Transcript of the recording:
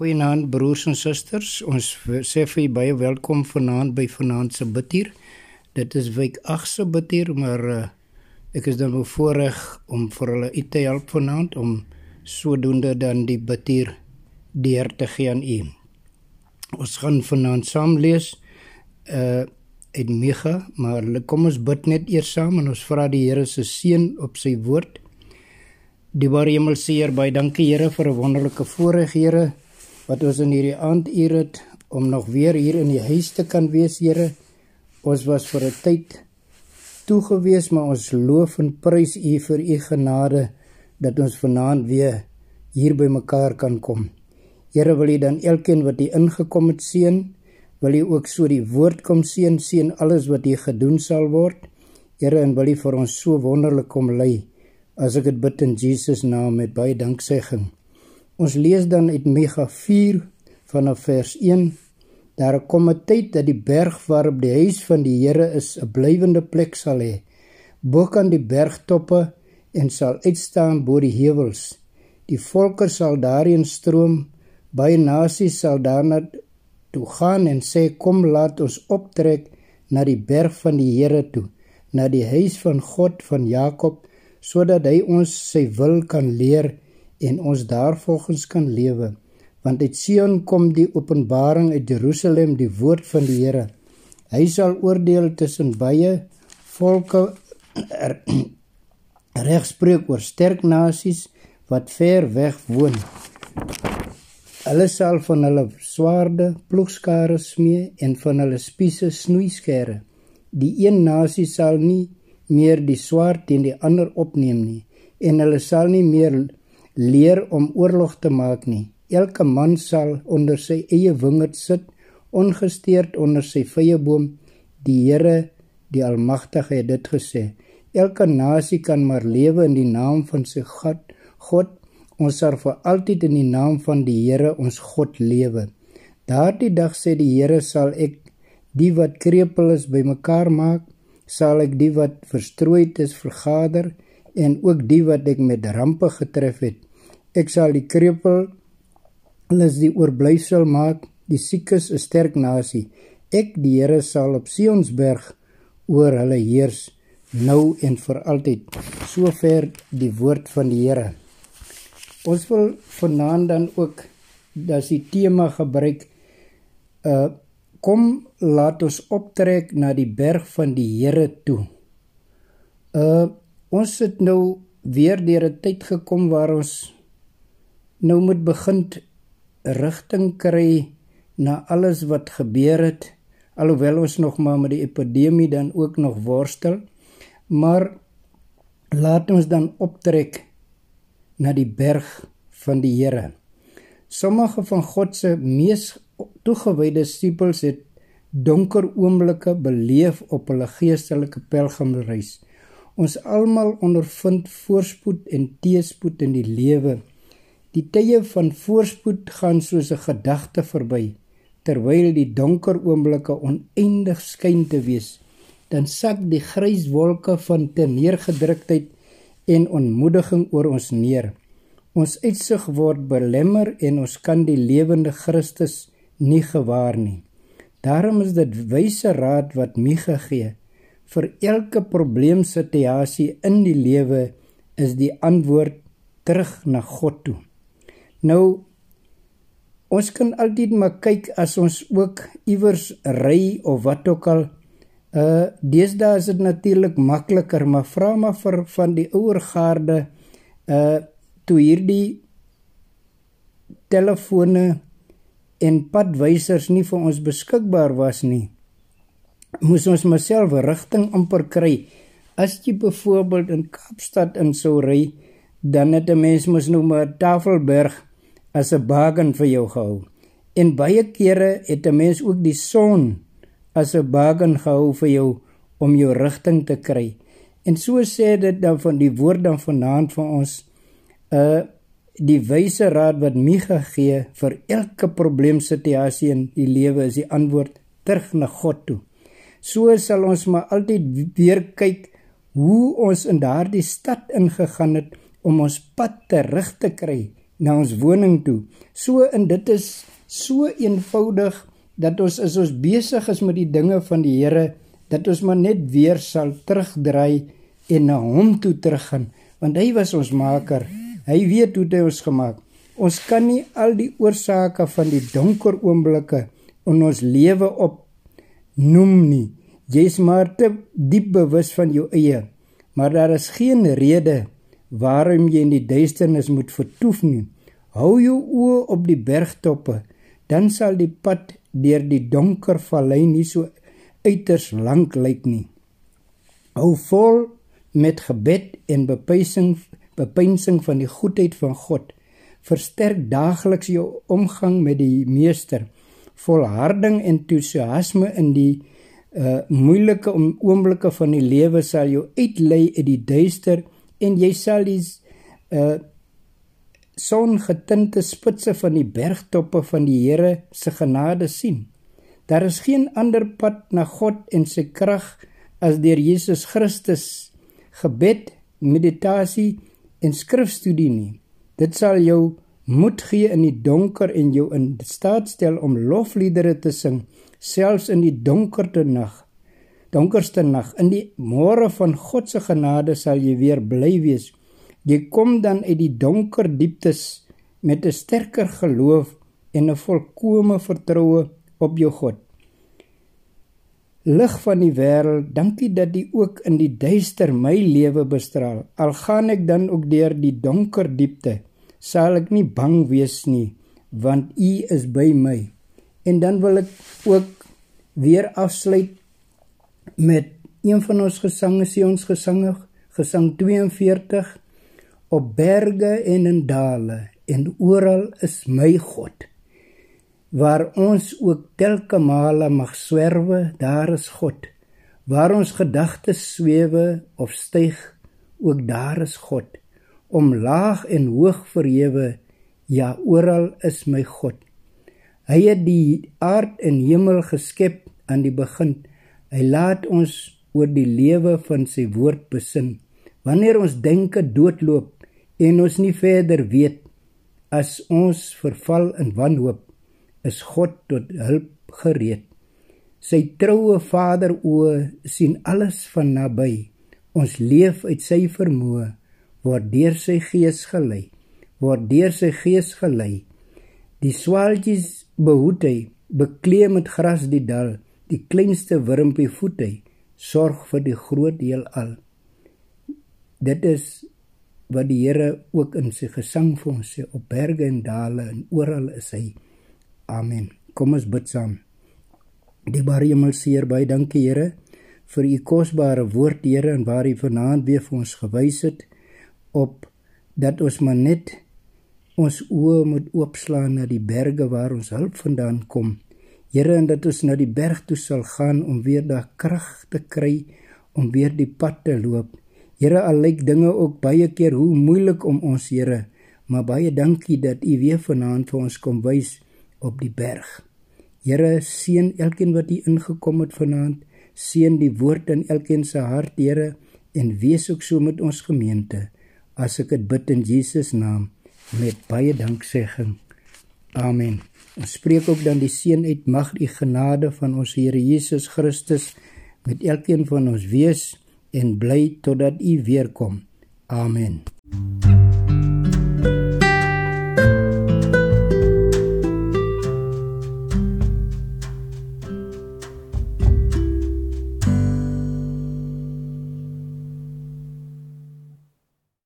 Goeienaand broers en susters. Ons sê vir julle baie welkom vanaand by vanaand se bidtier. Dit is week 8 se bidtier, maar uh, ek is dan bevoorreg om vir hulle uit te help vanaand om sodoende dan die bidtier deur te gee aan u. Ons gaan vanaand saam lees uh uit Micha, maar kom ons bid net eers saam en ons vra die Here se seën op sy woord. Die Here Hemelseer, baie dankie Here vir 'n wonderlike voorreg Here wat ons in hierdie aanduur het om nog weer hier in die huis te kan wees, Here. Ons was vir 'n tyd toegewees, maar ons loof en prys U vir U genade dat ons vanaand weer hier by mekaar kan kom. Here, wil U dan elkeen wat hier ingekom het seën, wil U ook so die woord kom seën, seën alles wat hier gedoen sal word. Here, en wil U vir ons so wonderlik kom lei. As ek dit bid in Jesus naam met baie danksegging. Ons lees dan uit Mega 4 vanaf vers 1. Daar kom 'n tyd dat die berg waarop die huis van die Here is, 'n blywende plek sal hê, bo kan die bergtoppe en sal uitstaan bo die heuwels. Die volke sal daarin stroom, baie nasies sal daarna toe gaan en sê kom laat ons optrek na die berg van die Here toe, na die huis van God van Jakob, sodat hy ons sy wil kan leer en ons daarvolgens kan lewe want uit Sion kom die openbaring uit Jerusalem die woord van die Here. Hy sal oordeel tussen baie volke er, regspreek oor sterk nasies wat ver weg woon. Hulle sal van hulle swaarde ploegskare smee en van hulle spiese snoeiskere die een nasie sal nie meer die swaard teen die ander opneem nie en hulle sal nie meer leer om oorlog te maak nie. Elke man sal onder sy eie wingerd sit, ongesteerd onder sy vyeboom. Die Here, die Almagtige het dit gesê. Elke nasie kan maar lewe in die naam van sy God. God, ons sal vir altyd in die naam van die Here ons God lewe. Daardie dag sê die Here sal ek die wat krepeel is bymekaar maak, sal ek die wat verstrooid is vergader en ook die wat ek met rampe getref het. Ek sal die krepel hulle die oorblyfsel maak, die siekes 'n sterk nasie. Ek die Here sal op Sionsberg oor hulle heers nou en vir altyd. Sover die woord van die Here. Ons wil vanaand dan ook dat die tema gebruik uh kom laat ons optrek na die berg van die Here toe. Uh ons het nou weer deur 'n tyd gekom waar ons nou moet begin rigting kry na alles wat gebeur het alhoewel ons nog maar met die epidemie dan ook nog worstel. Maar laat ons dan optrek na die berg van die Here. Sommige van God se mees toegewyde disippels het donker oomblikke beleef op hulle geestelike pelgrimreis Ons almal ondervind voorspoed en teëspoed in die lewe. Die tye van voorspoed gaan soos 'n gedagte verby, terwyl die donker oomblikke oneindig skyn te wees. Dan sak die grys wolke van teneergedruktheid en ontmoediging oor ons neer. Ons uitsig word belemmer en ons kan die lewende Christus nie gewaar nie. Daarom is dit wyse raad wat Micha gee vir elke probleemsituasie in die lewe is die antwoord terug na God toe. Nou ons kan altyd maar kyk as ons ook iewers ry of wat ook al uh deesdae is dit natuurlik makliker maar vra maar vir van die ouer garde uh toe hierdie telefone en padwysers nie vir ons beskikbaar was nie moes ons myself rigting amper kry. As jy byvoorbeeld in Kaapstad in sou ry, dan het 'n mens mos nou maar Tafelberg as 'n baken vir jou gehou. En baie kere het 'n mens ook die son as 'n baken gehou vir jou om jou rigting te kry. En so sê dit dan van die woord dan vanaand van ons uh die wyse raad wat Micha gee vir elke probleemsituasie in die lewe is die antwoord terug na God toe. So sal ons maar altyd weer kyk hoe ons in daardie stad ingegaan het om ons pad terug te kry na ons woning toe. So en dit is so eenvoudig dat ons as ons besig is met die dinge van die Here dat ons maar net weer sal terugdraai en na hom toe teruggaan want hy was ons maker. Hy weet hoe hy ons gemaak. Ons kan nie al die oorsake van die donker oomblikke in ons lewe op noem nie. Jy's maar te diep bewus van jou eie. Maar daar is geen rede waarom jy in die duisternis moet vertoef nie. Hou jou oë op die bergtoppe, dan sal die pad deur die donker vallei nie so uiters lank lyk nie. Hou vol met gebed en bepysing bepeinsing van die goedheid van God. Versterk daagliks jou omgang met die Meester. Volharding en entoesiasme in die uh moeilike oomblikke van die lewe sal jou uitlei uit die duister en jy sal die uh songetinte spitse van die bergtoppe van die Here se genade sien. Daar is geen ander pad na God en sy krag as deur Jesus Christus gebed, meditasie en skrifstudie nie. Dit sal jou moed gee in die donker en jou in staat stel om lofliedere te sing selfs in die donkerte nag. Donkerste nag in die môre van God se genade sal jy weer bly wees. Jy kom dan uit die donker dieptes met 'n sterker geloof en 'n volkomme vertroue op jou God lig van die wêreld, dankie dat U ook in die duister my lewe bestraal. Al gaan ek dan ook deur die donker diepte, sal ek nie bang wees nie, want U is by my. En dan wil ek ook weer afsluit met een van ons gesange, sê ons gesange, gesang 42 op berge en in dale en oral is my God waar ons ook telke male mag swerwe, daar is God. Waar ons gedagtes swewe of styg, ook daar is God. Om laag en hoog verhewe, ja oral is my God. Hy het die aard en hemel geskep aan die begin. Hy laat ons oor die lewe van sy woord besin. Wanneer ons denke doodloop en ons nie verder weet as ons verval in wanhoop is God tot hulp gereed. Sy troue Vader o sien alles van naby. Ons leef uit sy vermoë, word deur sy gees gelei, word deur sy gees gelei. Die swaaltjies behoed hy, beklee met gras die dal, die kleinste wurmpie voed hy, sorg vir die groot heelal. Dit is wat die Here ook in sy gesang vir ons sê op berge en dale en oral is hy. Amen. Kom ons bid saam. Die Bare Hemelseer, baie dankie Here vir u kosbare woord, Here, en waar u vanaand weer vir ons gewys het op dat ons maar net ons oë moet oopslaan na die berge waar ons hulp vandaan kom. Here, en dat ons na die berg toe sal gaan om weer daai krag te kry om weer die pad te loop. Here, al lyk dinge ook baie keer hoe moeilik om ons, Here, maar baie dankie dat u weer vanaand vir ons kom wys op die berg. Here seën elkeen wat hier ingekom het vanaand. Seën die woord in elkeen se hart, Here, en wees ook so met ons gemeente. As ek dit bid in Jesus naam met baie danksegging. Amen. Ons spreek ook dan die seën uit mag die genade van ons Here Jesus Christus met elkeen van ons wees en bly totdat u weer kom. Amen. Mm -hmm.